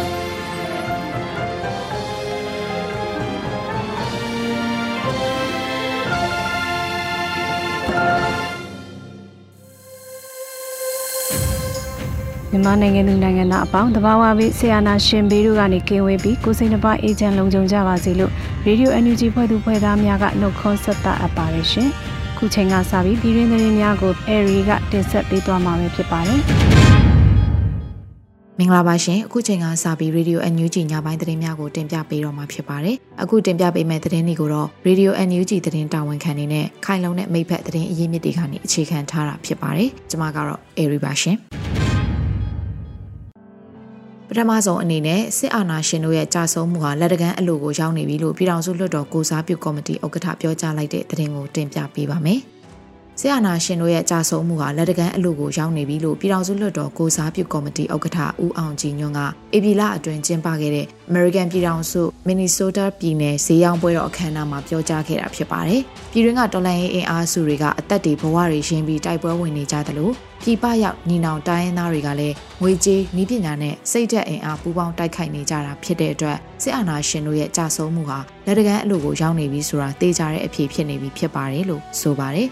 ။ မြန်မာနိုင်ငံသူနိုင်ငံသားအပေါင်းတဘာဝပြီးဆရာနာရှင်ဘေးတို့ကနေကင်းဝေးပြီးကိုစိတ်နှပါအေဂျင့်လုံခြုံကြပါစေလို့ရေဒီယို NUG ဖွဲ့သူဖွဲ့သားများကနှုတ်ခွန်းဆက်တာအပ်ပါတယ်ရှင်။ခုချိန်ကစပြီးပြည်တွင်းသတင်းများကိုအေရီကတင်ဆက်ပေးသွားမှာဖြစ်ပါတယ်။မင်္ဂလာပါရှင်အခုချိန်ကစပြီး Radio NUG ညပိုင်းသတင်းများကိုတင်ပြပေးတော့မှာဖြစ်ပါတယ်အခုတင်ပြပေးမယ့်သတင်းတွေကိုတော့ Radio NUG သတင်းတာဝန်ခံနေနဲ့ခိုင်လုံတဲ့မိဖက်သတင်းအရင်းမြစ်တွေကနေအခြေခံထားတာဖြစ်ပါတယ်ကျွန်မကတော့ Airy ပါရှင် ပထမဆုံးအနေနဲ့စစ်အာဏာရှင်တို့ရဲ့ကြာဆုံးမှုဟာလက်တကမ်းအလို့ကိုရောက်နေပြီလို့ပြည်ထောင်စုလွှတ်တော်ကိုစားပြုကော်မတီဥက္ကဋ္ဌပြောကြားလိုက်တဲ့သတင်းကိုတင်ပြပေးပါမယ်။စစ်အာဏာရှင်တို့ရဲ့ကြာဆုံးမှုဟာလက်တကမ်းအလို့ကိုရောက်နေပြီလို့ပြည်ထောင်စုလွှတ်တော်ကိုစားပြုကော်မတီဥက္ကဋ္ဌဦးအောင်ကြည်ညွန့်ကအေပီလာအတွင်းကျင်းပခဲ့တဲ့ American ပြည်ထောင်စု Minnesota ပြည်နယ်ဈေးရောင်းပွဲတော်အခမ်းအနားမှာပြောကြားခဲ့တာဖြစ်ပါတယ်။ပြည်တွင်းကတော်လှန်ရေးအင်အားစုတွေကအသက်တွေဘဝတွေရင်းပြီးတိုက်ပွဲဝင်နေကြသလို ပြည်ပရောက်ညီနောင်တိုင်းရင်းသားတွေကလည်းငွေကြေးနီးပညာနဲ့စိတ်ဓာတ်အင်အားပူးပေါင်းတိုက်ခိုက်နေကြတာဖြစ်တဲ့အတွက်စစ်အာဏာရှင်တို့ရဲ့ကြာဆုံးမှုဟာလက်တကမ်းအလို့ကိုရောက်နေပြီဆိုတာသိကြတဲ့အဖြစ်ဖြစ်နေပြီဖြစ်ပါတယ်လို့ဆိုပါတယ်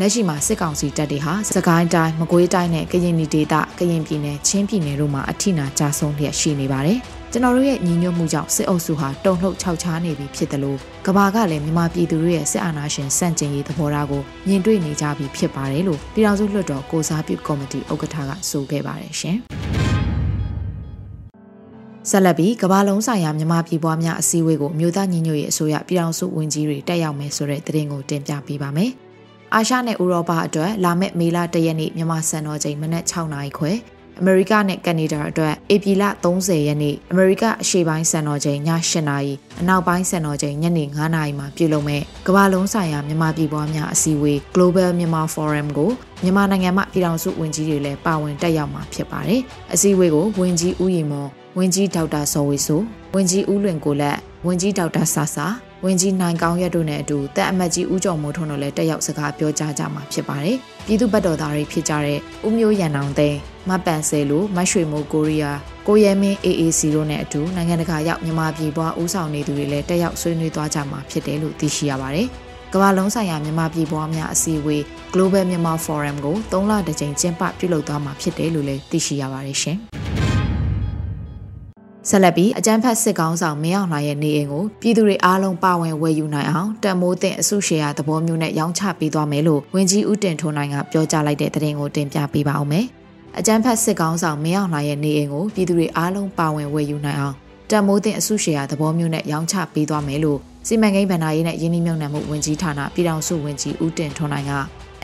လက်ရှိမှာစစ်ကောင်စီတပ်တွေဟာစကိုင်းတိုင်းမကွေးတိုင်းနဲ့ကရင်ပြည်ဒေသကရင်ပြည်နယ်ချင်းပြည်နယ်တို့မှာအထိနာကြာဆုံးလျက်ရှိနေပါတယ်။ ကျွန်တော်တို့ရဲ့ညီညွတ်မှုကြောင့်စစ်အုပ်စုဟာတုံ့လှုပ်ခြောက်ခြားနေပြီဖြစ်တယ်လို့ကဘာကလည်းမြန်မာပြည်သူတို့ရဲ့စစ်အာဏာရှင်စန့်ကျင်ရေးသဘောထားကိုမြင်တွေ့နေကြပြီဖြစ်ပါတယ်လို့ပြည်ထောင်စုလွှတ်တော်ကိုစားပြုကော်မတီဥက္ကဋ္ဌကဆိုခဲ့ပါတယ်ရှင်ဆက်လက်ပြီးကမ္ဘာလုံးဆိုင်ရာမြန်မာပြည်ပွားများအစည်းအဝေးကိုမြို့သားညီညွတ်ရေးအစိုးရပြည်ထောင်စုဝန်ကြီးတွေတက်ရောက်မယ်ဆိုတဲ့သတင်းကိုတင်ပြပေးပါမယ်။အာရှနဲ့ဥရောပအတွက်လာမယ့်မေလ၁ရက်နေ့မြန်မာစံတော်ချိန်မနက်6နာရီခွဲ အမေရိကနဲ့ကနေဒါအတွက်ဧပြီလ30ရက်နေ့အမေရိကအရှေ့ပိုင်းစံတော်ချိန်ည8နာရီအနောက်ပိုင်းစံတော်ချိန်ညနေ9နာရီမှာပြုလုပ်မဲ့ကမ္ဘာလုံးဆိုင်ရာမြန်မာပြည်ပွားများအစည်းအဝေး Global Myanmar Forum ကိုမြန်မာနိုင်ငံမှပြည်ထောင်စုဝန်ကြီးတွေလည်းပါဝင်တက်ရောက်မှာဖြစ်ပါတယ်။အစည်းအဝေးကိုဝန်ကြီးဦးရီမော်ဝန်ကြီးဒေါက်တာစောဝေဆိုဝန်ကြီးဦးလွင်ကိုလက်ဝန်ကြီးဒေါက်တာဆာဆာ ဝန်ကြီးနိုင်ကောင်းရက်တို့နဲ့အတူတပ်အမတ်ကြီးဦးကျော်မိုးထွန်းတို့လည်းတက်ရောက်စကားပြောကြားကြမှာဖြစ်ပါတယ်။ပြည်သူ့ဘက်တော်သားတွေဖြစ်ကြတဲ့ဦးမျိုးရန်အောင်သိန်းမပန်ဆယ်လိုမတ်ရွှေမိုးကိုရီးယားကိုရဲမင်း AAC တို့နဲ့အတူနိုင်ငံတကာရောက်မြန်မာပြည်ပွားဦးဆောင်နေသူတွေလည်းတက်ရောက်ဆွေးနွေးသွားကြမှာဖြစ်တယ်လို့သိရှိရပါတယ်။ကမ္ဘာလုံးဆိုင်ရာမြန်မာပြည်ပွားများအစည်းအဝေး Global Myanmar Forum ကို၃လတကြိမ်ကျင်းပပြုလုပ်သွားမှာဖြစ်တယ်လို့လည်းသိရှိရပါတယ်ရှင်။ ဆက်လက်ပြီးအကြမ်းဖက်စစ်ကောင်ဆောင်မင်းအောင်လှိုင်ရဲ့နေအိမ်ကိုပြည်သူတွေအားလုံးပါဝင်ဝယ်ယူနိုင်အောင်တံမိုးတဲ့အစုရှယ်ယာသဘောမျိုးနဲ့ရောင်းချပေးသွားမယ်လို့ဝန်ကြီးဦးတင်ထွန်းနိုင်ကပြောကြားလိုက်တဲ့သတင်းကိုတင်ပြပေးပါအောင်မယ်။အကြမ်းဖက်စစ်ကောင်ဆောင်မင်းအောင်လှိုင်ရဲ့နေအိမ်ကိုပြည်သူတွေအားလုံးပါဝင်ဝယ်ယူနိုင်အောင်တံမိုးတဲ့အစုရှယ်ယာသဘောမျိုးနဲ့ရောင်းချပေးသွားမယ်လို့စီမံကိန်းဗန္ဒာရေးနဲ့ယင်းနှိမ့်မြုံနယ်မှုဝန်ကြီးဌာနပြည်ထောင်စုဝန်ကြီးဦးတင်ထွန်းနိုင်က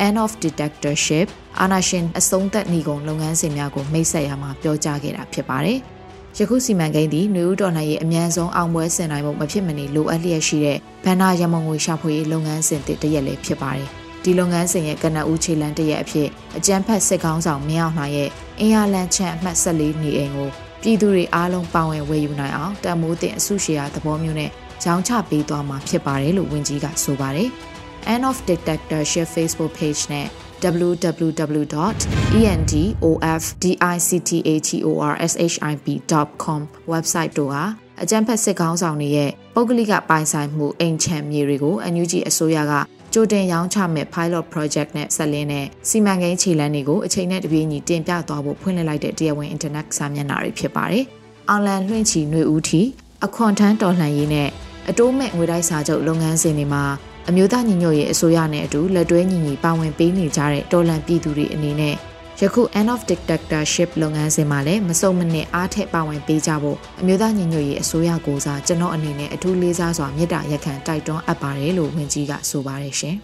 end of dictatorship အာဏာရှင်အဆုံးသက်နေကုန်လုပ်ငန်းစဉ်များကိုမိတ်ဆက်ရမှာပြောကြားခဲ့တာဖြစ်ပါတယ်။ ယခုစီမံကိန်းသည်နှွေဦးတော်လှန်ရေးအမြန်ဆုံးအောင်ပွဲဆင်နိုင်မှုမဖြစ်မနေလိုအပ်လျက်ရှိတဲ့ဗန္နာရမုံငွေရှာဖွေရေးလုပ်ငန်းစဉ်တစ်ရက်လည်းဖြစ်ပါတယ်။ဒီလုပ်ငန်းစဉ်ရဲ့ကနအူးခြေလန်းတစ်ရက်အဖြစ်အကြံဖက်စစ်ကောင်းဆောင်မင်းအောင်လှိုင်ရဲ့အင်အားလန်ချန်အမှတ်14နေအိမ်ကိုပြည်သူတွေအားလုံးပါဝင်ဝယ်ယူနိုင်အောင်တန်မိုးတင်အစုရှယ်ယာသဘောမျိုးနဲ့ကြောင်းချပေးသွားမှာဖြစ်ပါတယ်လို့ဝန်ကြီးကဆိုပါတယ်။ End of Dictatorship Facebook page နဲ့ www.endofdictatorship.com website တို့ဟာအကြံဖက်စစ်ကောင်းဆောင်တွေရဲ့ပုဂ္ဂလိကပိုင်ဆိုင်မှုအိမ်ချမ်းမြေတွေကို NUG အစိုးရကကြိုတင်ရောင်းချမဲ့ pilot project နဲ့ဆက်လင်းတဲ့စီမံကိန်းခြေလှမ်းတွေကိုအချိန်နဲ့တပြေးညီတင်ပြသွားဖို့ဖွင့်လှစ်လိုက်တဲ့တရားဝင် internet စာမျက်နှာတွေဖြစ်ပါတယ်။အောင်လန်လွှင့်ချီຫນွေဦးထီအခွန်ထမ်းတော်လှန်ရေးနဲ့အတိုးမဲ့ငွေတိုက်စာချုပ်လုပ်ငန်းစဉ်တွေမှာ အမျိုးသားညီညွတ်ရေးအစိုးရနဲ့အတူလက်တွဲညီညီပါဝင်ပေးနေကြတဲ့တော်လန်ပြည်သူတွေအနေနဲ့ယခု end of dictatorship လုပ်ငန်းစဉ်မှာလည်းမစုံမနစ်အားထက်ပါဝင်ပေးကြဖို့အမျိုးသားညီညွတ်ရေးအစိုးရကိုစားကျွန်တော်အနေနဲ့အထူးလေးစားစွာမေတ္တာရက်ခံတိုက်တွန်းအပ်ပါတယ်လို့ဝန်ကြီးကဆိုပါတယ်ရှင်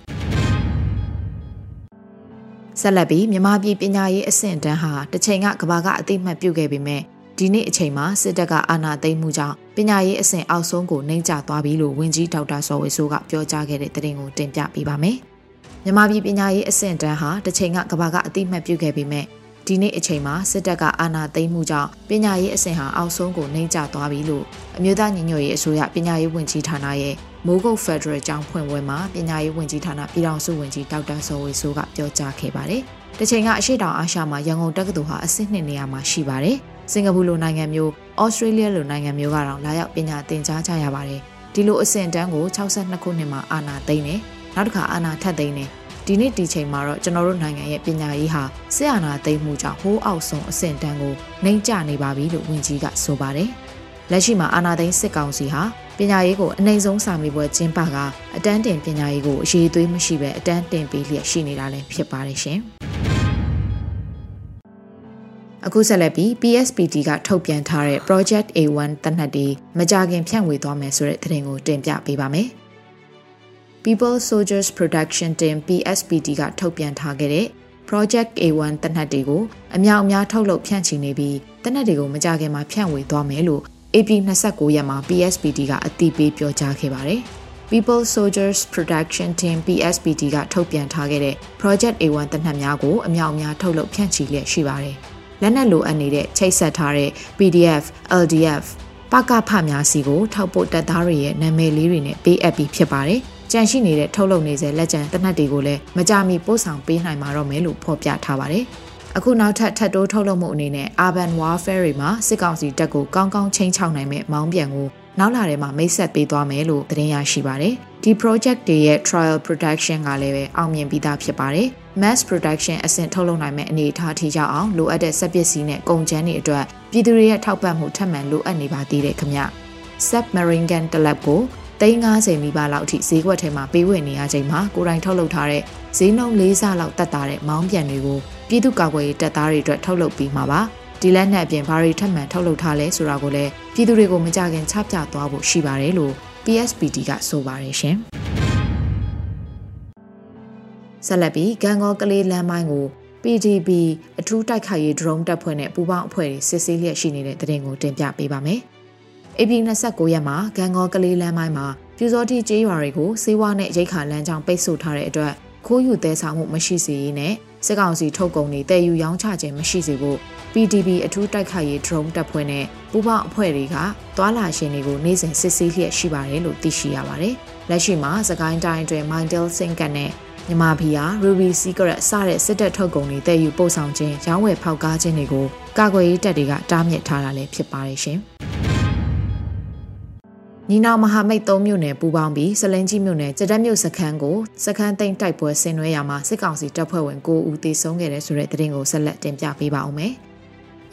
ဆက်လက်ပြီးမြန်မာပြည်ပညာရေးအဆင့်တန်းဟာတစ်ချိန်ကကဘာကအသိမှတ်ပြုခဲ့ပေမဲ့ဒီနေ့အချိန်မှာစစ်တပ်ကအာဏာသိမ်းမှုကြောင့် ပညာရေးအဆင့်အောက်ဆုံးကိုနှိမ့်ကျသွားပြီလို့ဝန်ကြီးဒေါက်တာစောဝေဆိုးကပြောကြားခဲ့တဲ့သတင်းကိုတင်ပြပေးပါမယ်။မြန်မာပြည်ပညာရေးအဆင့်တန်းဟာတစ်ချိန်ကကဘာကအတိမတ်ပြုခဲ့ပေမဲ့ဒီနေ့အချိန်မှာစစ်တပ်ကအာဏာသိမ်းမှုကြောင့်ပညာရေးအဆင့်ဟာအောက်ဆုံးကိုနှိမ့်ကျသွားပြီလို့အမျိုးသားညီညွတ်ရေးအစိုးရပညာရေးဝန်ကြီးဌာနရဲ့မိုးကုတ်ဖက်ဒရယ်ကျောင်းဖွင့်ပွဲမှာပညာရေးဝန်ကြီးဌာနပြည်ထောင်စုဝန်ကြီးဒေါက်တာစောဝေဆိုးကပြောကြားခဲ့ပါတယ်။တချိန်ကအရှိတောင်အာရှမှာရန်ကုန်တက္ကသိုလ်ဟာအဆင့်နှစ်နေရာမှာရှိပါတယ်။စင်ကာပူလိုနိုင်ငံမျိုး ဩစတြေးလျလိုနိုင်ငံမျိုးကတော့လာရောက်ပညာသင်ကြားကြရပါတယ်ဒီလိုအဆင့်တန်းကို62ခုနှစ်မှာအာဏာသိမ်းတယ်နောက်တစ်ခါအာဏာထပ်သိမ်းတယ်ဒီနေ့ဒီချိန်မှာတော့ကျွန်တော်တို့နိုင်ငံရဲ့ပညာရေးဟာစစ်အာဏာသိမ်းမှုကြောင့်ဟိုးအောက်ဆုံးအဆင့်တန်းကိုနှိမ့်ကျနေပါပြီလို့ဝန်ကြီးကဆိုပါတယ်လက်ရှိမှာအာဏာသိမ်းစစ်ကောင်စီဟာပညာရေးကိုအနိုင်ဆုံးစာမေးပွဲကျင်းပကအတန်းတင်ပညာရေးကိုအရေးသွေးမရှိဘဲအတန်းတင်ပေးလျက်ရှိနေတာလည်းဖြစ်ပါတယ်ရှင်။ အခုဆက်လက်ပြီး PSPT ကထုတ်ပြန်ထားတဲ့ Project A1 တနက်တီမကြခင်ဖြန့်ဝေသွားမယ်ဆိုတဲ့သတင်းကိုတင်ပြပေးပါမယ်။ People Soldiers Production Team PSPT ကထုတ်ပြန်ထားခဲ့တဲ့ Project A1 တနက်တီကိုအများအများထုတ်လုပ်ဖြန့်ချီနေပြီးတနက်တီကိုမကြခင်မှာဖြန့်ဝေသွားမယ်လို့ AP 29ရက်မှာ PSPT ကအတည်ပြုပြောကြားခဲ့ပါတယ်။ People Soldiers Production Team PSPT ကထုတ်ပြန်ထားခဲ့တဲ့ Project A1 တနက်များကိုအများအများထုတ်လုပ်ဖြန့်ချီလျက်ရှိပါတယ်။ လက်နက်လိုအပ်နေတဲ့ချိတ်ဆက်ထားတဲ့ PDF, LDF ပကဖများစီကိုထောက်ပို့တပ်သားတွေရဲ့နာမည်လေးတွေနဲ့ပေးအပ်ပြီးဖြစ်ပါတယ်။ကြန့်ရှိနေတဲ့ထုတ်လုပ်နေစေလက်ကျန်တနက်တွေကိုလည်းမကြမီပို့ဆောင်ပေးနိုင်မှာတော့မယ်လို့ဖော်ပြထားပါတယ်။အခုနောက်ထပ်ထပ်တိုးထုတ်လုပ်မှုအနေနဲ့ Urban Warfare တွေမှာစစ်ကောင်စီတပ်ကိုကောင်းကောင်းချင်းချောက်နိုင်မဲ့မောင်းပြန်ကိုနောက်လာထဲမှာမိတ်ဆက်ပေးသွားမယ်လို့သတင်းရရှိပါတယ်။ဒီ project တွေရဲ့ trial production ကလည်းပဲအောင်မြင်ပြီးသားဖြစ်ပါတယ်။ mass production အဆင့်ထုတ်လုပ်နိုင်မဲ့အနေအထားထိရောက်အောင်လိုအပ်တဲ့စက်ပစ္စည်းနဲ့ကုန်ကျန်းတွေအတွက်ပြည်သူတွေရဲ့ထောက်ပံ့မှုထပ်မံလိုအပ်နေပါသေးတယ်ခင်ဗျ။ submarine gun တလက်ကို350နီးပါးလောက်အထိဈေးကွက်ထဲမှာပေးဝယ်နေရချိန်မှာကိုယ်တိုင်ထုတ်လုပ်ထားတဲ့ဈေးနှုန်း၄ဆလောက်တက်တာတဲ့မောင်းပြန်တွေကိုပြည်သူ့ကာကွယ်ရေးတပ်သားတွေအတွက်ထုတ်လုပ်ပြီးမှာပါ။ဒီလက်နက်အပြင်ဘာတွေထပ်မံထုတ်လုပ်ထားလဲဆိုတာကိုလည်းပြည်သူတွေကိုမကြခင်ချပြသွားဖို့ရှိပါတယ်လို့ PSPD ကဆိုပါတယ်ရှင် ဆက်လက်ပြီးဂန်ကောကလေးလမ်းမိုင်းကို PDB အထူးတိုက်ခိုက်ရေး drone တပ်ဖွဲ့နဲ့ပူးပေါင်းအဖွဲ့တွေစစ်ဆေးလျက်ရှိနေတဲ့တဲ့တင်ကိုတင်ပြပေးပါမယ်။ AP 29ရက်မှာဂန်ကောကလေးလမ်းမိုင်းမှာပြူစောတိကျေးရွာတွေကိုစေဝါနဲ့ရိတ်ခါလမ်းကြောင်းပိတ်ဆို့ထားတဲ့အတွက်ခိုးယူသဲဆောင်မှုမရှိစေရေးနဲ့စစ်ကောင်စီထုတ်ကုန်တွေတည်ယူရောင်းချခြင်းမရှိစေဖို့ PDB အထူးတိုက်ခိုက်ရေး drone တပ်ဖွဲ့နဲ့ပူးပေါင်းအဖွဲ့တွေကသွာလာရှင်တွေကိုနေ့စဉ်စစ်ဆေးလျက်ရှိပါတယ်လို့သိရှိရပါတယ်။လက်ရှိမှာစကိုင်းတိုင်းအတွင်း Mindel Singkat နဲ့ မြမဘီယာ Ruby Secret စတဲ့စစ်တပ်ထုတ်ကုန်တွေတည်ယူပို့ဆောင်ခြင်းရောင်းဝယ်ဖောက်ကားခြင်းတွေကိုကာကွယ်ရေးတပ်တွေကတားမြစ်ထားတာလည်းဖြစ်ပါတယ်ရှင်။ညီနောင်မဟာမိတ်၃မြို့နယ်ပူးပေါင်းပြီးစလင်းကြီးမြို့နယ်ကြက်တက်မြို့စခန်းကိုစခန်းသိမ်းတိုက်ပွဲဆင်နွှဲရမှာစစ်ကောင်စီတပ်ဖွဲ့ဝင်9ဦးသေဆုံးခဲ့တဲ့ဆိုတဲ့သတင်းကိုဆက်လက်တင်ပြပေးပါဦးမယ်။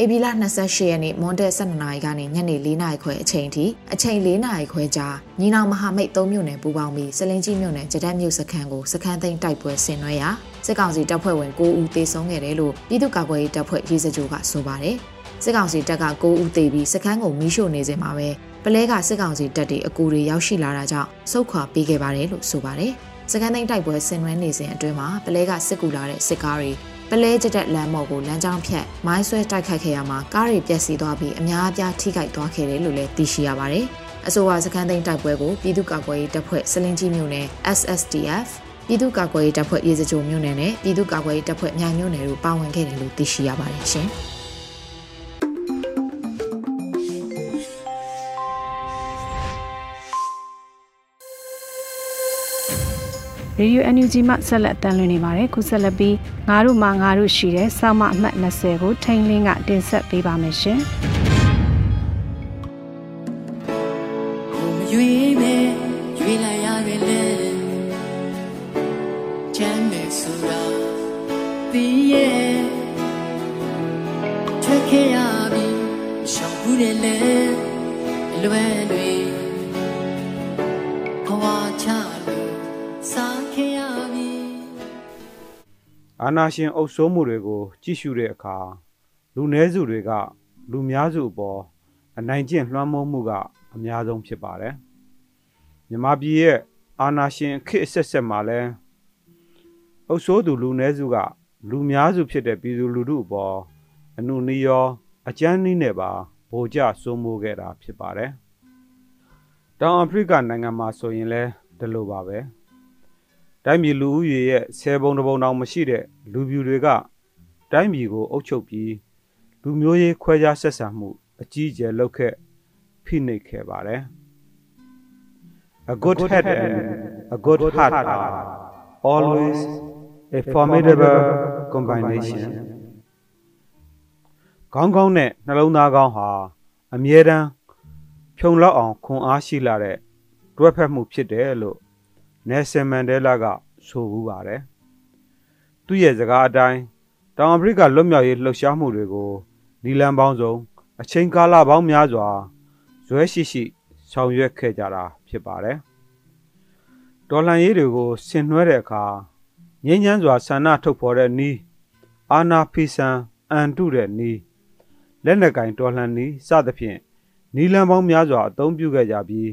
ဧပြီလ28ရက်နေ့မွန်တက်12နာရီကနေညနေ4နာရီခွဲအချိန်ထိအချိန်4နာရီခွဲကြာညီနောင်မဟာမိတ်3မြို့နယ်ပူးပေါင်းပြီးစလင်းကြီးမြို့နယ်ကြက်မြို့စခန်းကိုစခန်းသိမ်းတိုက်ပွဲဆင်နွှဲရာစစ်ကောင်စီတပ်ဖွဲ့ဝင်9ဦးသေဆုံးခဲ့တယ်လို့ပြည်သူ့ကာကွယ်ရေးတပ်ဖွဲ့ရေးစကြိုကဆိုပါတယ်စစ်ကောင်စီတပ်က9ဦးသေပြီးစခန်းကိုမီးရှို့နေစဉ်မှာပဲပလဲကစစ်ကောင်စီတပ်တွေအကူတွေရောက်ရှိလာတာကြောင့်စုခွာပေးခဲ့ပါတယ်လို့ဆိုပါတယ်စကန်သိန်းတိုက်ပွဲဆင်နွှဲနေစဉ်အတွင်းမှာပလဲကစစ်ကူလာတဲ့စစ်ကားတွေ ပလဲကျတဲ့လမ်းမော်ကိုလမ်းကြောင်းဖြတ်မိုင်းဆွဲတိုက်ခိုက်ခဲ့ရမှာကားတွေပျက်စီးသွားပြီးအများအပြားထိခိုက်သွားခဲ့တယ်လို့လည်းသိရှိရပါတယ်။အဆိုပါစခန်းသိမ်းတိုက်ပွဲကိုပြည်သူ့ကာကွယ်ရေးတပ်ဖွဲ့စလင်းကြီးမြို့နယ် SSDF ပြည်သူ့ကာကွယ်ရေးတပ်ဖွဲ့ရေစကြိုမြို့နယ်နဲ့ပြည်သူ့ကာကွယ်ရေးတပ်ဖွဲ့မြိုင်မြို့နယ်တို့ပါဝင်ခဲ့တယ်လို့သိရှိရပါတယ်ရှင်။ ရေဒီယို NUG မှဆက်လက်တမ်းလွှင့်နေပါတယ်ခုဆက်လက်ပြီးငါတို့မှငါတို့ရှိတဲ့စောင့်မအမှတ်20ကိုထိန်လင်းကတင်ဆက်ပေးပါမယ်ရှင် အာနာရှင်အုပ်စိုးမှုတွေကို ကြည့်ရှုတဲ့အခါလူနည်းစုတွေက လူများစုအပေါ်အနိုင်ကျင့်လွှမ်းမိုးမှုက အများဆုံးဖြစ်ပါတယ်မြမပြည်ရဲ့အာနာရှင်ခေတ်အဆက်ဆက်မှာလဲအုပ်စိုးသူလူနည်းစုက လူများစုဖြစ်တဲ့ပြည်သူလူထုအပေါ်အနုနည်းရော အကြမ်းနည်းနဲ့ပါဗိုလ်ကျစိုးမိုးခဲ့တာဖြစ်ပါတယ်။တောင်အာဖရိကနိုင်ငံမှာဆိုရင်လဲဒီလိုပါပဲ။ တိုင်းပြည်လူဦးရေရဲ့ဆယ်ပုံတစ်ပုံတောင်မရှိတဲ့လူပြူတွေကတိုင်းပြည်ကိုအုပ်ချုပ်ပြီးလူမျိုးရေးခွဲခြားဆက်ဆံမှု အကြီးအကျယ်လုပ်ခဲ့ဖိနှိပ်ခဲ့ပါတယ်။ A good head and a good heart are always a formidable combination ခေါင်းကောင်းနဲ့နှလုံးသားကောင်းဟာအမြဲတမ်းဖြုံလောက်အောင်ခွန်အားရှိလာတဲ့တွဲဖက်မှုဖြစ်တယ်လို့ နယ်ဆယ်မန်ဒဲလာကဆိုဘူးပါတယ်။သူ့ရဲ့စကားအတိုင်းတောင်အာဖရိကလွတ်မြောက်ရေးလှုပ်ရှားမှုတွေကိုနီလန်ပေါင်းစုံအချိန်ကာလပေါင်းများစွာဇွဲရှိရှိဆောင်ရွက်ခဲ့ကြတာဖြစ်ပါတယ်။တော်လှန်ရေးတွေကိုဆင်နွှဲတဲ့အခါငြိမ်းချမ်းစွာဆန္ဒထုတ်ဖော်တဲ့နီးအာနာဖီဆန်အန်တုတဲ့နီးလက်နက်ကင်တော်လှန်နီးစသဖြင့်နီလန်ပေါင်းများစွာအသုံးပြုခဲ့ကြပြီး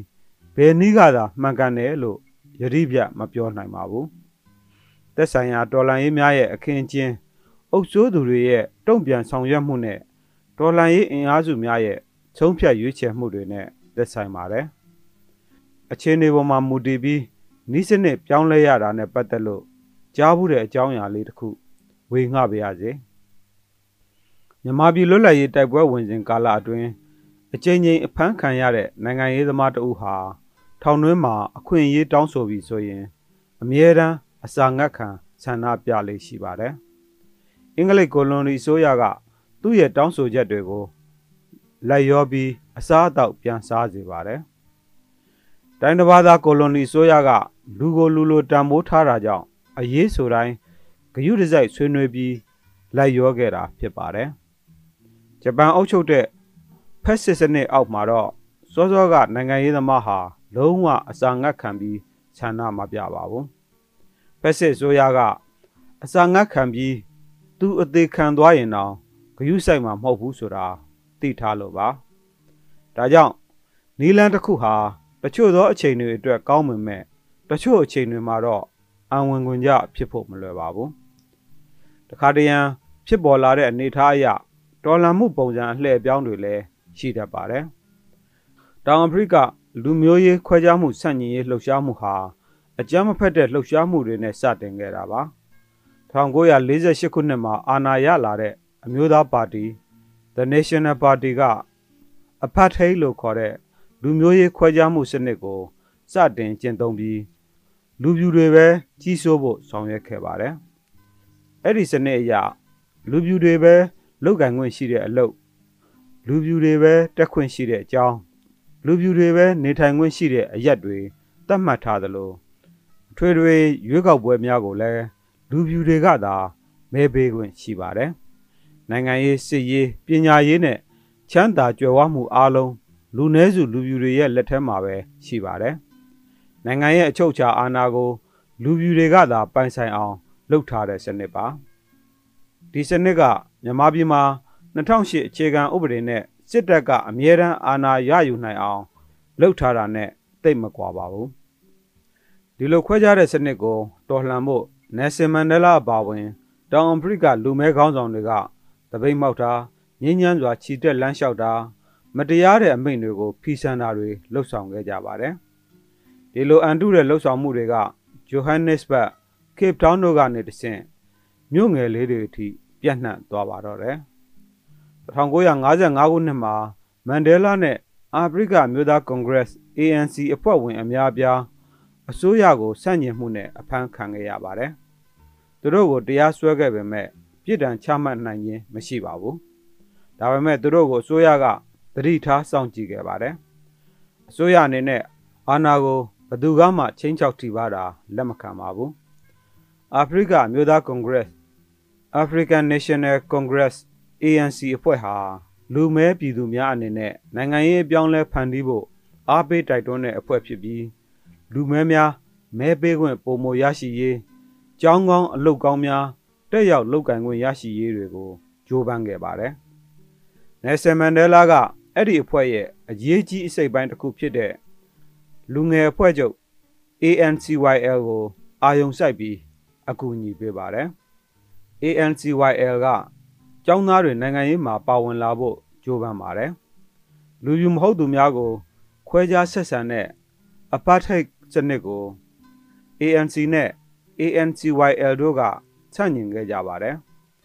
ဘယ်နည်းကသာမှန်ကန်တယ်လို့ ယတိပြမပြောနိုင်ပါဘူးသက်ဆိုင်ရာတော်လှန်ရေးများရဲ့အခင်းကျင်းအုပ်စိုးသူတွေရဲ့တုံ့ပြန်ဆောင်ရွက်မှုနဲ့တော်လှန်ရေးအင်အားစုများရဲ့ချုံးဖြတ်ရွေးချယ်မှုတွေနဲ့သက်ဆိုင်ပါတယ်အခြေအနေပေါ်မှာမူတည်ပြီးနီးစနစ်ပြောင်းလဲရတာနဲ့ပတ်သက်လို့ကြားဘူးတဲ့အကြောင်းအရာလေးတစ်ခုဝေငှပါရစေမြန်မာပြည်လွတ်လပ်ရေးတိုက်ပွဲဝင်စဉ်ကာလအတွင်းအကြိမ်ကြိမ်အဖမ်းခံရတဲ့နိုင်ငံရေးသမားတဦးဟာ ထောင်တွင်းမှာအခွင့်အရေးတောင်းဆိုပြီးဆိုရင် အမြဲတမ်းအစာငတ်ခံဆန္ဒပြလေးရှိပါတယ်။အင်္ဂလိပ်ကိုလွန်ရီဆိုရကသူ့ရဲ့တောင်းဆိုချက်တွေကိုလိုက်ရောပြီးအစားအသောက်ပြန်စားစေပါတယ်။တိုင်းတစ်ပါးသားကိုလွန်ရီဆိုရကလူကိုလူလိုတံမိုးထားတာကြောင့်အရေးဆိုတိုင်းဂယုတစိုက်ဆွေးနွေးပြီးလိုက်ရောခဲ့တာဖြစ်ပါတယ်။ဂျပန်အုပ်ချုပ်တဲ့ဖက်စစ်စနစ်အောက်မှာတော့စောစောကနိုင်ငံရေးသမားဟာ လုံးဝအစာငတ်ခံပြီးခြံနာမပြပါဘူး။ဖက်စစ်ဆိုရကအစာငတ်ခံပြီးသူအသေးခံသွားရင်တော့ဂယုဆိုင်မှာမဟုတ်ဘူးဆိုတာသိထားလို့ပါ။ဒါကြောင့်နီလန်တစ်ခုဟာတချို့သောအချိန်တွေအတွက်ကောင်းမွန်မဲ့တချို့အချိန်တွေမှာတော့အံဝင်ခွင်ကြဖြစ်ဖို့မလွယ်ပါဘူး။တခါတရံဖြစ်ပေါ်လာတဲ့အနေအထားအရတော်လန်မှုပုံစံအလှည့်ပြောင်းတွေလည်းရှိတတ်ပါတယ်။တောင်အာဖရိက လူမျိုးရေးခွဲခြားမှုဆန့်ကျင်ရေးလှုပ်ရှားမှုဟာအကြမ်းမဖက်တဲ့လှုပ်ရှားမှုတွေနဲ့စတင်ခဲ့တာပါ။1948ခုနှစ်မှာအာဏာရလာတဲ့အမျိုးသားပါတီ The National Party ကအဖတ်ဟိလို့ခေါ်တဲ့လူမျိုးရေးခွဲခြားမှုစနစ်ကိုစတင်ကျင့်သုံးပြီးလူပြူတွေပဲကြီးစိုးဖို့ဆောင်ရွက်ခဲ့ပါတယ်။အဲ့ဒီစနစ်အရလူပြူတွေပဲလုပ်ကင်ခွင့်ရှိတဲ့အလုပ်လူပြူတွေပဲတက်ခွင့်ရှိတဲ့အကြောင်း လူပြူတွေပဲနေထိုင်ခွင့်ရှိတဲ့အရက်တွေသတ်မှတ်ထားသလိုထွေထွေရွေးကောက်ပွဲများကိုလည်းလူပြူတွေကသာမဲပေးခွင့်ရှိပါတယ်။နိုင်ငံရေးစစ်ရေးပညာရေးနဲ့ချမ်းသာကြွယ်ဝမှုအားလုံးလူနည်းစုလူပြူတွေရဲ့လက်ထဲမှာပဲရှိပါတယ်။နိုင်ငံရဲ့အချုပ်အခြာအာဏာကို လူပြူတွေကသာပိုင်ဆိုင်အောင်လုပ်ထားတဲ့စနစ်ပါ။ဒီစနစ်ကမြန်မာပြည်မှာ2008အခြေခံဥပဒေနဲ့ စစ်တပ်ကအမြဲတမ်းအာဏာရယူနိုင်အောင်လှုပ်ထားတာနဲ့တိတ်မကွာပါဘူးဒီလိုခွဲခြားတဲ့စနစ်ကိုတော်လှန်ဖို့နယ်ဆင်မန်ဒလာအပါဝင်တောင်အာဖရိကလူမဲခေါင်းဆောင်တွေကတပိတ်မောက်တာငင်းညမ်းစွာခြိတက်လမ်းလျှောက်တာမတရားတဲ့အမိန့်တွေကိုဖီဆန်တာတွေလှုပ်ဆောင်ခဲ့ကြပါတယ်ဒီလိုအန်တုတဲ့လှုပ်ဆောင်မှုတွေကဂျိုဟန်နစ်ဘတ်ကေပတောင်းတို့ကနေတဆင့်မြို့ငယ်လေးတွေအထိပြန့်နှံ့သွားပါတော့တယ် 1955ခုနှစ်မှာမန်ဒဲလာနဲ့အာဖရိကမျိုးသားကွန်ဂရက် ANC အဖွဲ့ဝင်အများအပြားအစိုးရကိုဆန့်ကျင်မှုနဲ့အဖမ်းခံခဲ့ရပါတယ်။သူတို့ကိုတရားစွဲခဲ့ပေမဲ့ပြစ်ဒဏ်ချမှတ်နိုင်ခြင်းမရှိပါဘူး။ဒါပေမဲ့သူတို့ကိုအစိုးရကတတိထားစောင့်ကြည့်ခဲ့ပါတယ်။အစိုးရအနေနဲ့အာဏာကိုဘယ်သူကမှချင်းချောက်ထိပါတာလက်မခံပါဘူး။အာဖရိကမျိုးသားကွန်ဂရက် African National Congress ANC အဖွဲ့ဟာလူမဲပြည်သူများအနေနဲ့နိုင်ငံရေးအပြောင်းလဲဖန်တီးဖို့အားပေးတိုက်တွန်းတဲ့အဖွဲ့ဖြစ်ပြီးလူမဲများမဲပေးခွင့်ပုံမရရှိရေးကြောင်းကောင်းအလုတ်ကောင်းများတက်ရောက်လုပ်ကင်ခွင့်ရရှိရေးတွေကိုကြိုးပမ်းခဲ့ပါတယ်။နယ်ဆယ်မန်ဒဲလာကအဲ့ဒီအဖွဲ့ရဲ့အရေးကြီးအစိတ်ပိုင်းတစ်ခုဖြစ်တဲ့လူငယ်အဖွဲ့ချုပ် ANCYL ကိုအာယုံစိုက်ပြီးအကူအညီပေးပါတယ်။ ANCYL က ကျောင်းသားတွေနိုင်ငံရေးမှာပါဝင်လာဖို့ကြိုးပမ်းပါတယ်။လူယူမဟုတ်သူများကို ခွဲခြားဆက်ဆံတဲ့ apartheid စနစ်ကို ANC နဲ့ ANCYL တို့ကဆန့်ကျင်ခဲ့ကြပါတယ်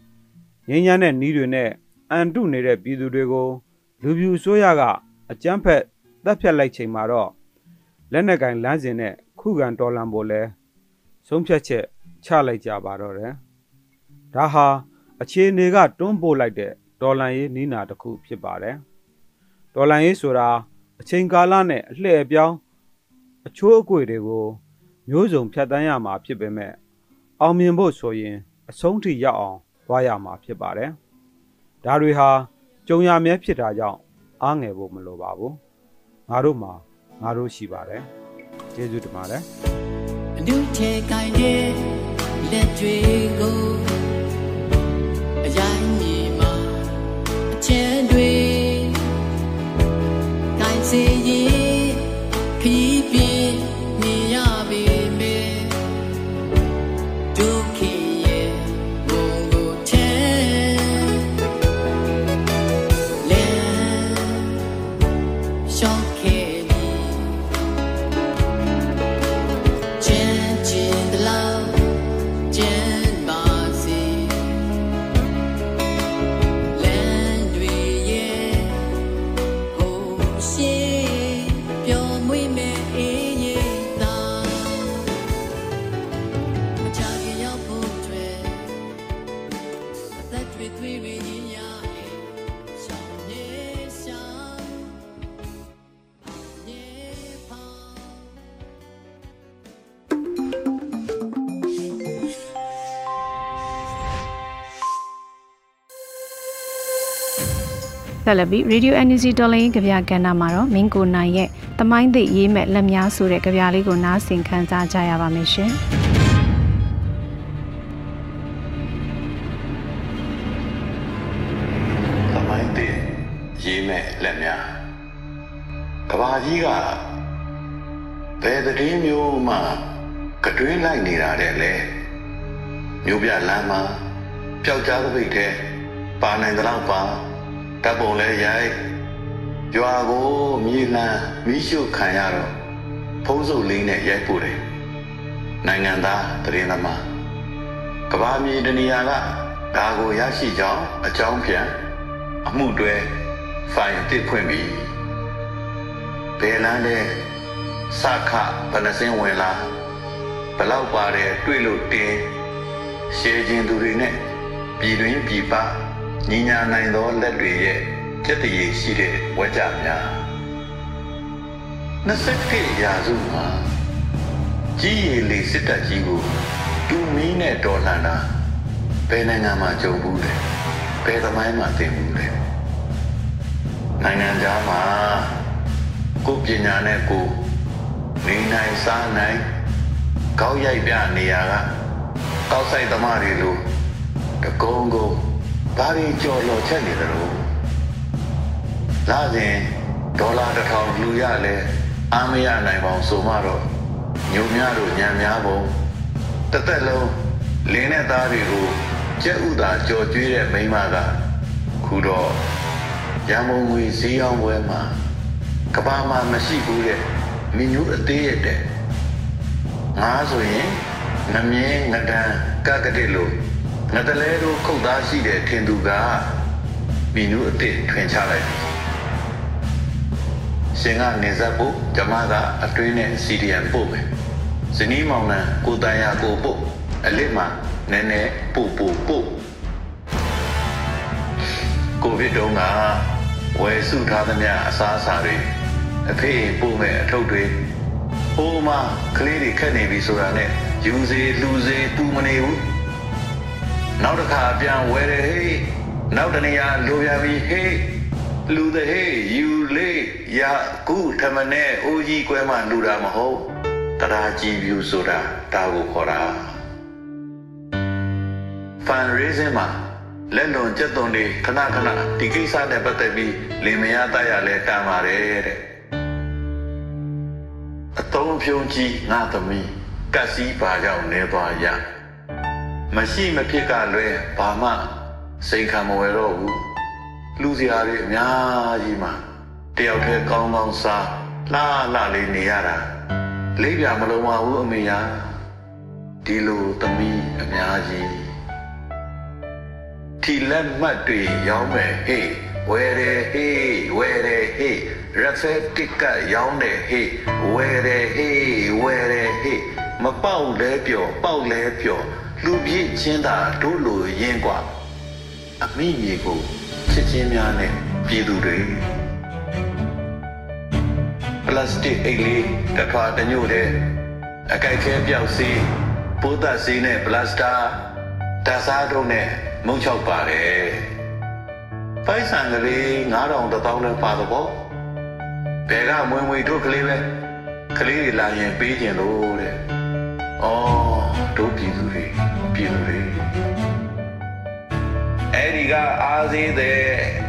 ။ငင်းညမ်းတဲ့နီးတွေနဲ့အန်တုနေတဲ့ပြည်သူတွေကို လူပြူဆိုးရကအကြမ်းဖက်တပ်ဖြတ်လိုက်ချိန်မှာတော့လက်နက်ကင်လမ်းစဉ်နဲ့ခုခံတော်လှန်ဖို့လဲဆုံးဖြတ်ချက်ချလိုက်ကြပါတော့တယ်။ဒါဟာ အခြေအနေကတွန်းပို့လိုက်တဲ့တော်လန်ရေးနီးနာတစ်ခုဖြစ်ပါတယ်။တော်လန်ရေးဆိုတာအချိန်ကာလနဲ့အလှည့်အပြောင်းအချိုးအကွေတွေကိုမျိုးစုံဖြတ်တန်းရမှာဖြစ်ပေမဲ့အောင်မြင်ဖို့ဆိုရင် အဆုံးထိရောက်အောင်သွားရမှာဖြစ်ပါတယ်။ဒါတွေဟာကြုံရမြဲဖြစ်တာကြောင့်အားငယ်ဖို့မလိုပါဘူး။ငါတို့မှာငါတို့ရှိပါတယ်။ကျေးဇူးတင်ပါတယ်။အနုချေကိုင်းတဲ့လက်တွေကို တွေကိုင်းစေရင်ခီးပြ ဆက်လက်ပြီး Radio Energy တော်လိုင်းကြပြကဏ္ဍမှာတော့မင်းကိုနိုင်ရဲ့တမိုင်းသိရေးမဲ့လက်များဆိုတဲ့ကြပြလေးကိုနားဆင်ခံစားကြရပါမယ်ရှင်။တမိုင်းသိရေးမဲ့လက်များကဘာကြီးကဘယ်သတင်းမျိုးမှကတွင်းလိုက်နေတာတဲ့လေမျိုးပြလမ်းမှာပျောက်ကြားသပိတ်တဲ့ပါနိုင်တဲ့လောက်ပါ တပ်ပုံလဲရိုက်ရွာကိုမြေလံမိရှုခံရတော့ဖုံးစုပ်လေးနဲ့ရိုက်ပို့တယ်နိုင်ငံသားတရင်သမားကဘာမြေတနေရာကဒါကိုရရှိကြောင်းအကြောင်းပြန်အမှုတွဲဖိုင်တစ်ဖွင့်ပြီးဘယ်လန်းလဲစခဗနစင်းဝင်လာဘလောက်ပါတယ်တွေ့လို့တင်းရှေးချင်းသူတွေနဲ့ပြည်တွင်းပြည်ပ ညီညာနိုင်သောလက်တွေရဲ့စက်တရေရှိတဲ့ဝကြများ21ရာစုမှာကြီးရည်လေးစစ်တပ်ကြီးကိုတူမီးနဲ့တော်လှန်တာဘယ်နိုင်ငံမှာကြုံဘူးလဲဘယ်သမိုင်းမှာသင်ဘူးလဲနိုင်ငံသားမှာကိုပညာနဲ့ကိုနေနိုင်စားနိုင်ကောက်ရိုက်ပြနေရကကောက်ဆိုင်သမားတွေလိုတကုံကုံ ဘာတွေကြော်လော်ချက်နေသလဲလာစဉ်ဒေါ်လာတစ်ထောင်လူရလဲအားမရနိုင်ပါဘူးဆိုမှတော့ညုံများတို့ညံများပုံတသက်လုံးလင်းတဲ့သားတွေကိုကြက်ဥသာကြော်ကျွေးတဲ့မိန်းမကခုတော့ရန်ကုန်ငွေဈေးအောင်ပွဲမှာကဘာမှမရှိဘူးတဲ့မင်းညူအသေးရတဲ့ငါဆိုရင်ငမြင်းငဒန်ကကတဲ့လို့ ငတလဲတို့ခုတ်သားရှိတဲ့ထင်သူကမင်းညူအသေးထွင်ချလိုက်ပြီရှင်ကနေဆက်ဖို့ဓမ္မကအတွင်းနဲ့စီဒီယန်ပို့မယ်ဇနီးမောင်နှံကိုတန်ရကိုပို့အလစ်မှာနည်းနည်းပို့ပို့ပို့ကိုဗစ်တုန်းကဝယ်စုထားသမျှအစားအစာတွေအဖေပို့မဲ့အထုပ်တွေဟိုးမကလေးတွေခက်နေပြီဆိုတာနဲ့ယူစေလူစေတူမနေဘူး နောက်တစ်ခါပြန်ဝယ်တယ်ဟေးနောက်တနေရာလိုပြန်ပြီဟေးလူတဲ့ဟေးယူလေးရကုထမနဲ့အိုးကြီးကွဲမှလူတာမဟုတ်တရားကြည်ပြူဆိုတာဒါကိုခေါ်တာဖ fan raising မှာလက်လွန်ကျက်သွန်တွေခဏခဏဒီကိစ္စနဲ့ပတ်သက်ပြီးလင်မယားတိုက်ရလဲကံပါတယ်တဲ့အတုံးဖြုံးကြီးငါသမီးကက်စီပါကြောင့်နေသွားရ မရှိမဖြစ်ကလွဲဘာမှစိန်ခံမဝယ်တော့ဘူးလူစရာတွေအများကြီးမှာတယောက်တည်းကောင်းကောင်းစားလှလှလေးနေရတာလေးပြမလုံးပါဘူးအမေယာဒီလိုသမီးအများကြီးထီလက်မှတ်တွေရောင်းမယ်ဟေးဝယ်တယ်ဟေးဝယ်တယ်ဟေးရက်ဖက်တစ်ကရောင်းတယ်ဟေးဝယ်တယ်ဟေးဝယ်တယ်ဟေးမပေါက်လဲပျော်ပေါက်လဲပျော် လူပြည့်ချင်းတာတို့လိုရင်းกว่าအမိမြေကိုချစ်ချင်းများနဲ့ပြည်သူတွေပလတ်စတစ်အိတ်လေးတစ်ခါတညို့တဲ့အကြိုက်ခဲပြောက်စီးပိုးသက်စီးနဲ့ပလတ်စတာတစားတို့နဲ့မုံချောက်ပါတယ်ပိုက်ဆံကလေး9000တောင်းနဲ့ပါတော့ဘယ်ကမွေမွေတို့ကလေးပဲကလေးတွေလာရင်ပေးကျင်လို့တဲ့ဩတို့ပြည်သူတွေ ပြည်သူတွေအဲ့ဒီကအားသေးတဲ့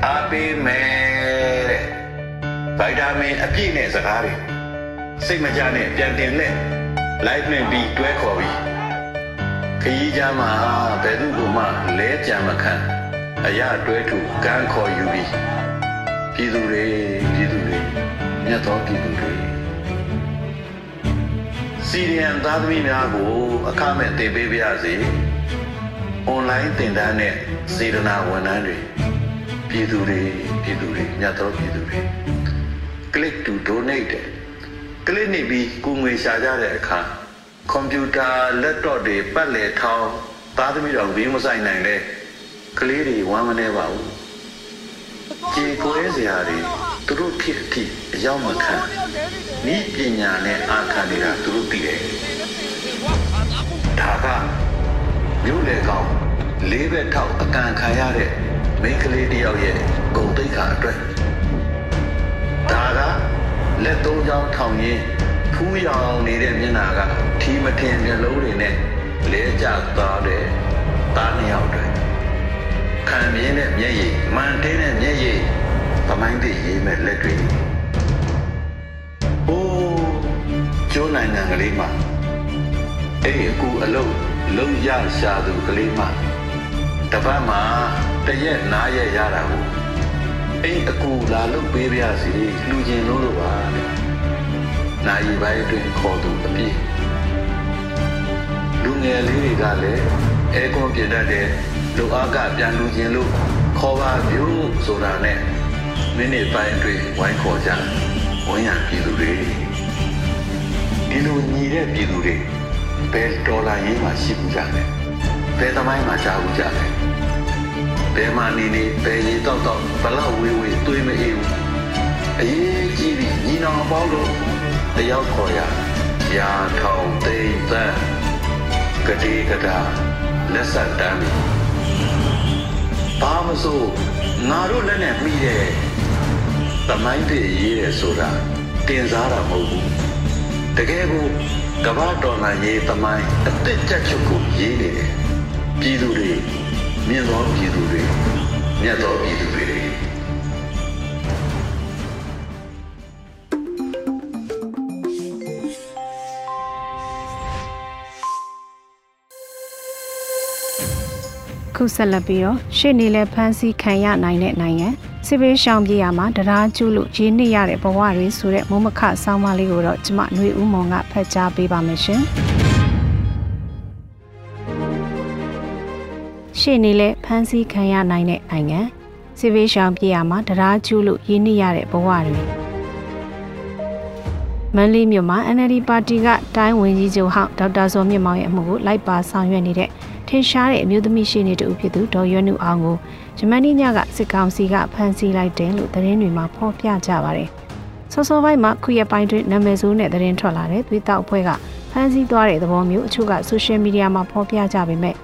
အားပေးမယ်တဲ့ဗိုက်တာမင်အပြည့်နဲ့စကားတွေစိတ်မကြနဲ့ပြန်တင်လက် live နဲ့ပြီးတွဲခေါ်ပြီးခရီးကြမ်းမှာဘယ်သူကမှလဲကြံမခံအရာတွဲထူကန်းခေါ်ယူပြီးပြည်သူတွေပြည်သူတွေမြတ်သောပြည်သူတွေ စီရီယန်သားသမီးများကို အခမဲ့တင်ပေးပါရစေ။ online သင်တန်းနဲ့စေတနာဝန်ထမ်းတွေပြည်သူတွေပြည်သူတွေမြတ်သောပြည်သူတွေ click to donate တဲ့ click နေပြီးကိုငွေရှာကြတဲ့အခါကွန်ပျူတာ laptop တွေပတ်လည်ထောင်းသားသမီးတော်ဘေးမဆိုင်နိုင်တဲ့ကလေးတွေဝမ်းမနေပါဘူးကြေကွဲစရာတွေသူတို့ဖြစ်အထိအရောက်မခံ ဤပညာနဲ့အာခံနေတာသူတို့သိတယ်ဒါကမြို့လေကောင်လေးဘက်ထောက်အကန်ခံရတဲ့မိန်းကလေးတယောက်ရဲ့ဂုံတိတ်ခါအတွက်ဒါကလက်သုံးချောင်းထောင်ရင်းဖူးရောင်နေတဲ့မျက်နှာကထီမထင်မျက်လုံးတွေနဲ့လဲကျသွားတဲ့သားနှစ်ယောက်တွေခံမြင်တဲ့မျက်ရည်မန်တင်းတဲ့မျက်ရည်ပမိုင်းတွေရေးမဲ့လက်တွေ ကျိုးနိုင်ငံကလေးမှာအဲ့ဒီအခုအလုံးလုံးရရှာသူကလေးမှာတပတ်မှာတရက်နားရက်ရတာကိုအဲ့အကူလာလို့ပေးပါစီလူကျင်လို့လို့ပါတဲ့နိုင်ပိုင်းအတွင်းခေါ်သူအပြည့်လူငယ်လေးတွေကလည်းအဲကွန်ပြတတ်တဲ့လူအားကပြန်လူကျင်လို့ခေါ်ပါပြုဆိုတာနဲ့မိနစ်ပိုင်းအတွင်းဝိုင်းခေါ်ကြဝန်ရပြည်သူတွေ ဒီလိုညီတဲ့ပြည်သူတွေဘယ်ဒေါ်လာရေးမှရှိဘူးကြတယ်ဘယ်သမိုင်းမှာရှားဘူးကြတယ်ဘယ်မှာနေနေဘယ်ရေတော့တော့ဘလောက်ဝေးဝေးတွေးမအေးဘူးအရေးကြီးပြီးညီနောင်ပေါင်းလို့တယောက်ခေါ်ရရာထောင်သိမ့်သန်းကတိကတာလက်ဆက်တမ်းပြီဘာမဆိုငါတို့လက်နဲ့မိတဲ့သမိုင်းတွေရေးတယ်ဆိုတာတင်စားတာမဟုတ်ဘူး တကယ်ကိုကမ္ဘာတော်လာရေးသမိုင်းအစ်စ်ချက်ချုပ်ကိုရေးနေတယ်ပြည်သူတွေမြင့်သောပြည်သူတွေမြတ်သောပြည်သူတွေခုဆက်လက်ပြီးတော့ရှေ့နေလဲဖမ်းဆီးခံရနိုင်တဲ့နိုင်ငံ စစ်ဘေးရှောင်ပြေးရမှာတရားကျူးလို့ရင်းနှီးရတဲ့ဘဝတွေဆိုတဲ့မုံမခဆောင်းပါးလေးကိုတော့ကျမຫນွေဦးမောင်ကဖတ်ကြားပေးပါမယ်ရှင်ရှေ့နေလဲဖမ်းဆီးခံရနိုင်တဲ့နိုင်ငံစစ်ဘေးရှောင်ပြေးရမှာတရားကျူးလို့ရင်းနှီးရတဲ့ဘဝတွေမန္တလေးမြို့မှာ NLD ပါတီကတိုင်းဝင်ကြီးချုပ်ဟောင်းဒေါက်တာဇော်မြင့်မောင်ရဲ့အမှုကိုလိုက်ပါဆောင်ရွက်နေတဲ့ ထင်ရှားတဲ့အမျိုးသမီးရှိနေတူဖြစ်သူဒေါ်ရွနုအောင်ကိုဂျမန်နီညကစစ်ကောင်စီကဖမ်းဆီးလိုက်တယ်လို့သတင်းတွေမှာဖော်ပြကြပါတယ်။စောစောပိုင်းမှာခုရက်ပိုင်းတွင်နာမည်ဆိုးနဲ့သတင်းထွက်လာတဲ့သွေးတောက်အဖွဲ့ကဖမ်းဆီးသွားတဲ့သဘောမျိုးအချို့ကဆိုရှယ်မီဒီယာမှာဖော်ပြကြပေမဲ့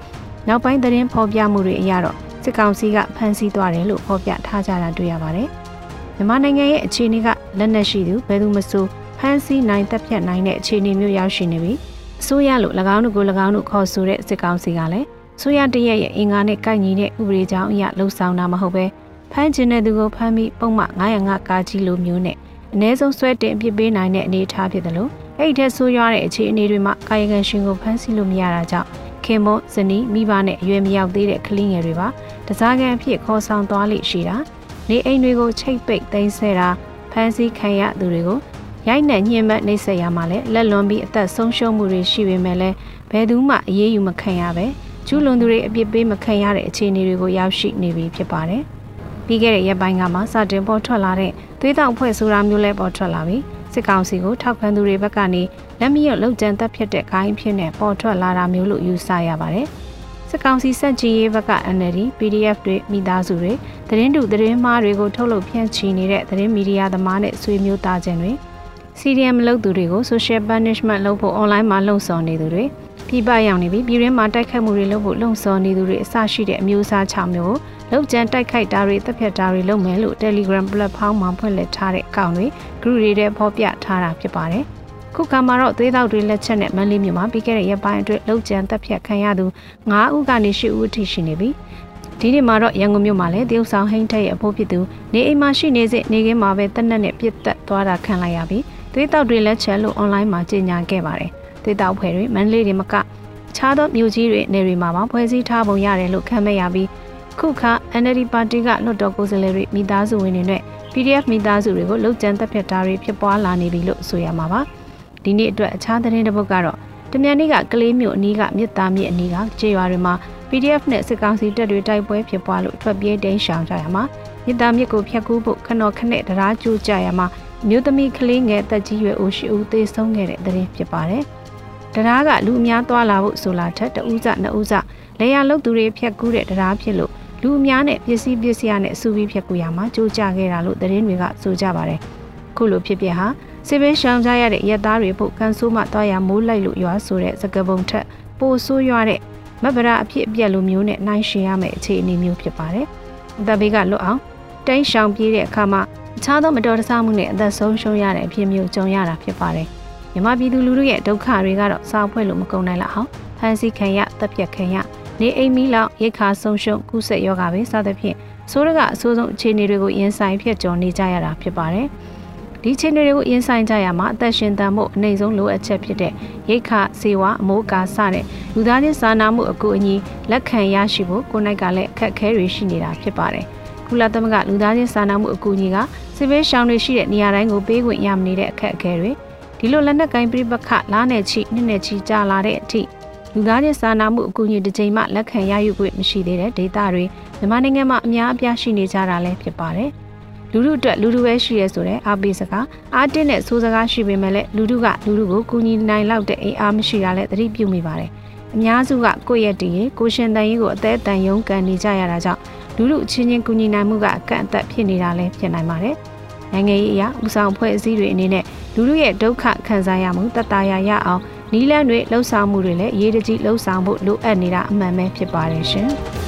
နောက်ပိုင်းသတင်းဖော်ပြမှုတွေအရတော့စစ်ကောင်စီကဖမ်းဆီးသွားတယ်လို့ဖော်ပြထားကြတာတွေ့ရပါတယ်။မြန်မာနိုင်ငံရဲ့အခြေအနေကလက်နက်ရှိသူဘယ်သူမဆိုဖမ်းဆီးနိုင်တပ်ဖြတ်နိုင်တဲ့အခြေအနေမျိုးရောက်ရှိနေပြီး အစိုးရလို့၎င်းတို့ကို၎င်းတို့ခေါ်ဆိုတဲ့စစ်ကောင်စီကလည်းဆိုရတရက်ရဲ့အင်္ဂါနဲ့ကိုက်ညီတဲ့ဥပဒေကြောင်းအရလှုပ်ဆောင်တာမဟုတ်ပဲဖမ်းကျင်တဲ့သူကိုဖမ်းပြီးပုံမှန်905ကာကြီးလိုမျိုးနဲ့အ ਨੇ ဆုံးဆွဲတင်အပြစ်ပေးနိုင်တဲ့အနေအထားဖြစ်တယ်လို့အဲ့ဒီထက်ဆိုးရွားတဲ့အခြေအနေတွေမှာကာယကံရှင်ကိုဖမ်းဆီးလို့မရတာကြောင့်ခင်မွန်ဇနီးမိဘနဲ့အရွယ်မရောက်သေးတဲ့ကလေးငယ်တွေပါတစားကန်အဖြစ်ခေါ်ဆောင်သွားလိရှိတာနေအိမ်တွေကိုချိတ်ပိတ်သိမ်းဆဲတာဖမ်းဆီးခံရသူတွေကို ရိုက်နှက်ညှဉ်းပန်းနှိပ်စက်ရမှာလဲလက်လွန်ပြီးအသက်ဆုံးရှုံးမှုတွေရှိပေမဲ့လည်းဘယ်သူမှအရေးယူမခံရပဲကျူးလွန်သူတွေအပြစ်ပေးမခံရတဲ့အခြေအနေတွေကိုရောက်ရှိနေပြီဖြစ်ပါတယ်။ပြီးခဲ့တဲ့ရက်ပိုင်းကမှစတင်ပေါ်ထွက်လာတဲ့သွေးတောင်ဖွဲ့ဆိုတာမျိုးလဲပေါ်ထွက်လာပြီ။စစ်ကောင်စီကိုထောက်ခံသူတွေဘက်ကနေလက်မရလုံခြံသက်ဖြစ်တဲ့ဂိုင်းဖြစ်နဲ့ပေါ်ထွက်လာတာမျိုးလို့ယူဆရပါတယ်။စစ်ကောင်စီစက်ကြီးရေးဘက်က NLD PDF တွေမိသားစုတွေသတင်းတူသတင်းမှားတွေကိုထုတ်လုပ်ဖြန့်ချီနေတဲ့သတင်းမီဒီယာသမားနဲ့ဆွေမျိုးသားချင်းတွေ CDM လုပ်သူတွေကို social punishment လုပ်ဖို့ online မှာလှုံ့ဆော်နေသူတွေပြည်ပရောက်နေပြီးပြည်ရင်းမှာတိုက်ခတ်မှုတွေလုပ်ဖို့လှုံ့ဆော်နေသူတွေအစရှိတဲ့အမျိုးအစား6မျိုးကိုလောက်ကျန်တိုက်ခိုက်တာတွေတပ်ဖြတ်တာတွေလုပ်မယ်လို့ Telegram platform မှာဖွင့်လှစ်ထားတဲ့အကောင့်တွေ group တွေထဲဖော်ပြထားတာဖြစ်ပါတယ်။ခုကမှာတော့သွေးတောက်တွေလက်ချက်နဲ့မန်လေးမြို့မှာပြီးခဲ့တဲ့ရက်ပိုင်းအတွင်းလောက်ကျန်တပ်ဖြတ်ခံရသူ9ဦးကနေ10ဦးအထိရှိနေပြီ။ဒီနေ့မှာတော့ရန်ကုန်မြို့မှာလည်းတရုတ်ဆောင်ဟိန်းထက်ရဲ့အဖို့ဖြစ်သူနေအိမ်မှာရှိနေစဉ်နေခင်းမှာပဲတက်နက်နဲ့ပြစ်တက်သွားတာခံလိုက်ရပြီး သွေးတောက်တွေလက်ချက်လို့ online မှာကြေညာခဲ့ပါတယ်။သွေးတောက်ဖွဲ့တွေမန်လေးတွေမကခြားသောမြို့ကြီးတွေနေတွေမှာပါဖွဲ့စည်းထားပုံရတယ်လို့ခန့်မှတ်ရပြီးခုခ NLD ပါတီကလွှတ်တော်ကိုယ်စားလှယ်တွေမိသားစုဝင်တွေနဲ့ PDF မိသားစုတွေကိုလှုပ်ကြံတက်ဖြတ်တာတွေဖြစ်ပွားလာနေပြီလို့ဆိုရမှာပါဒီနေ့အတွက်အခြားသတင်းတစ်ပုဒ်ကတော့တမြန်နေ့ကကလေးမျိုးအနီးကမြစ်သားမြစ်အနီးကကျေးရွာတွေမှာ PDF နဲ့စစ်ကောင်စီတပ်တွေတိုက်ပွဲဖြစ်ပွားလို့ထွက်ပြေးတိမ်းရှောင်ကြရမှာမြစ်သားမြစ်ကိုဖျက်ကူးဖို့ခဏခနဲ့တရားကျူးကြရမှာ မြို့သမီးကလေးငယ်တက်ကြီးရွယ်အိုရှိဦးသေဆုံးခဲ့တဲ့သတင်းဖြစ်ပါတယ်တရားကလူအများသွားလာဖို့ဆိုလာထက်တဦးစနှစ်ဦးစလေယာလုတ်သူတွေဖျက်ကူးတဲ့တရားဖြစ်လို့လူအများနဲ့ပစ္စည်းပစ္စည်းရနဲ့အစုပြီးဖြတ်ကူရမှာကြိုးကြခဲ့တာလို့သတင်းတွေကဆိုကြပါတယ်။ခုလိုဖြစ်ပဟာစစ်ဘေးရှောင်ကြရတဲ့ရက်သားတွေဖို့ကန်ဆိုးမှတွားရမိုးလိုက်လို့ရွာဆိုတဲ့စကပုံထက်ပိုဆိုးရွားတဲ့မဗရာအဖြစ်အပျက်လိုမျိုးနဲ့နိုင်ရှင်ရမယ့်အခြေအနေမျိုးဖြစ်ပါတယ်။အသက်ဘေးကလွတ်အောင်တိုင်းရှောင်ပြေးတဲ့အခါမှာ အခြားသောမတော်တဆမှုနဲ့အသက်ဆုံးရှုံးရတဲ့အဖြစ်မျိုးကြုံရတာဖြစ်ပါတယ်။မြမပြည်သူလူထုရဲ့ဒုက္ခတွေကတော့စာဖွဲ့လို့မကုန်နိုင်လောက်အောင်ဖန်ဆီးခံရတပ်ပြတ်ခံရနေအိမ်မီလောက်ရိတ်ခါဆုံးရှုံးကုဆက်ယောဂပဲစသဖြင့်ဆိုးရကအဆိုးဆုံးအခြေအနေတွေကိုရင်ဆိုင်ဖြစ်ကြုံနေကြရတာဖြစ်ပါတယ်။ဒီအခြေအနေတွေကိုရင်ဆိုင်ကြရမှာအသက်ရှင်သန်မှုအနေဆုံးလိုအပ်ချက်ဖြစ်တဲ့ရိတ်ခါစေဝါအမိုးကာစတဲ့လူသားချင်းစာနာမှုအကူအညီလက်ခံရရှိဖို့ကိုယ်၌ကလည်းအခက်အခဲတွေရှိနေတာဖြစ်ပါတယ်။ ကုလသမဂ္ဂလူသားချင်းစာနာမှုအကူအညီကစစ်ဘေးရှောင်တွေရှိတဲ့နေရာတိုင်းကိုပေးခွင့်ရမနေတဲ့အခက်အခဲတွေဒီလိုလက်နက်ကင်ပြိပခလားနယ်ချီနှစ်နယ်ချီကြာလာတဲ့အထိလူသားချင်းစာနာမှုအကူအညီတစ်ချိန်မှလက်ခံရယူခွင့်မရှိသေးတဲ့ဒေသတွေမြန်မာနိုင်ငံမှာအများအပြားရှိနေကြတာလည်းဖြစ်ပါတယ်။လူထုအတွက်လူထုပဲရှိရဲဆိုတဲ့အားပေးစကားအားတင်းတဲ့ဆိုးစကားရှိပေမဲ့လည်းလူထုကလူထုကိုကူညီနိုင်လောက်တဲ့အိမ်အားမရှိတာလည်းသတိပြုမိပါတယ်။အများစုကကိုယ့်ရဲ့တည်ရင်ကိုရှင်တန်ရေးကိုအသေးအတန်ရုန်းကန်နေကြရတာကြောင့် လူထုအချင်းချင်းကူညီနိုင်မှုကအကန့်အသတ်ဖြစ်နေတာလည်းဖြစ်နိုင်ပါတယ်။နိုင်ငံရေးအရာဥဆောင်ဖွဲ့အစည်းတွေအနေနဲ့လူထုရဲ့ဒုက္ခခံစားရမှုတတရာရအောင်နီးလန်းတွေလှုပ်ဆောင်မှုတွေလည်းအရေးတကြီးလှုပ်ဆောင်ဖို့လိုအပ်နေတာအမှန်ပဲဖြစ်ပါတယ်ရှင်။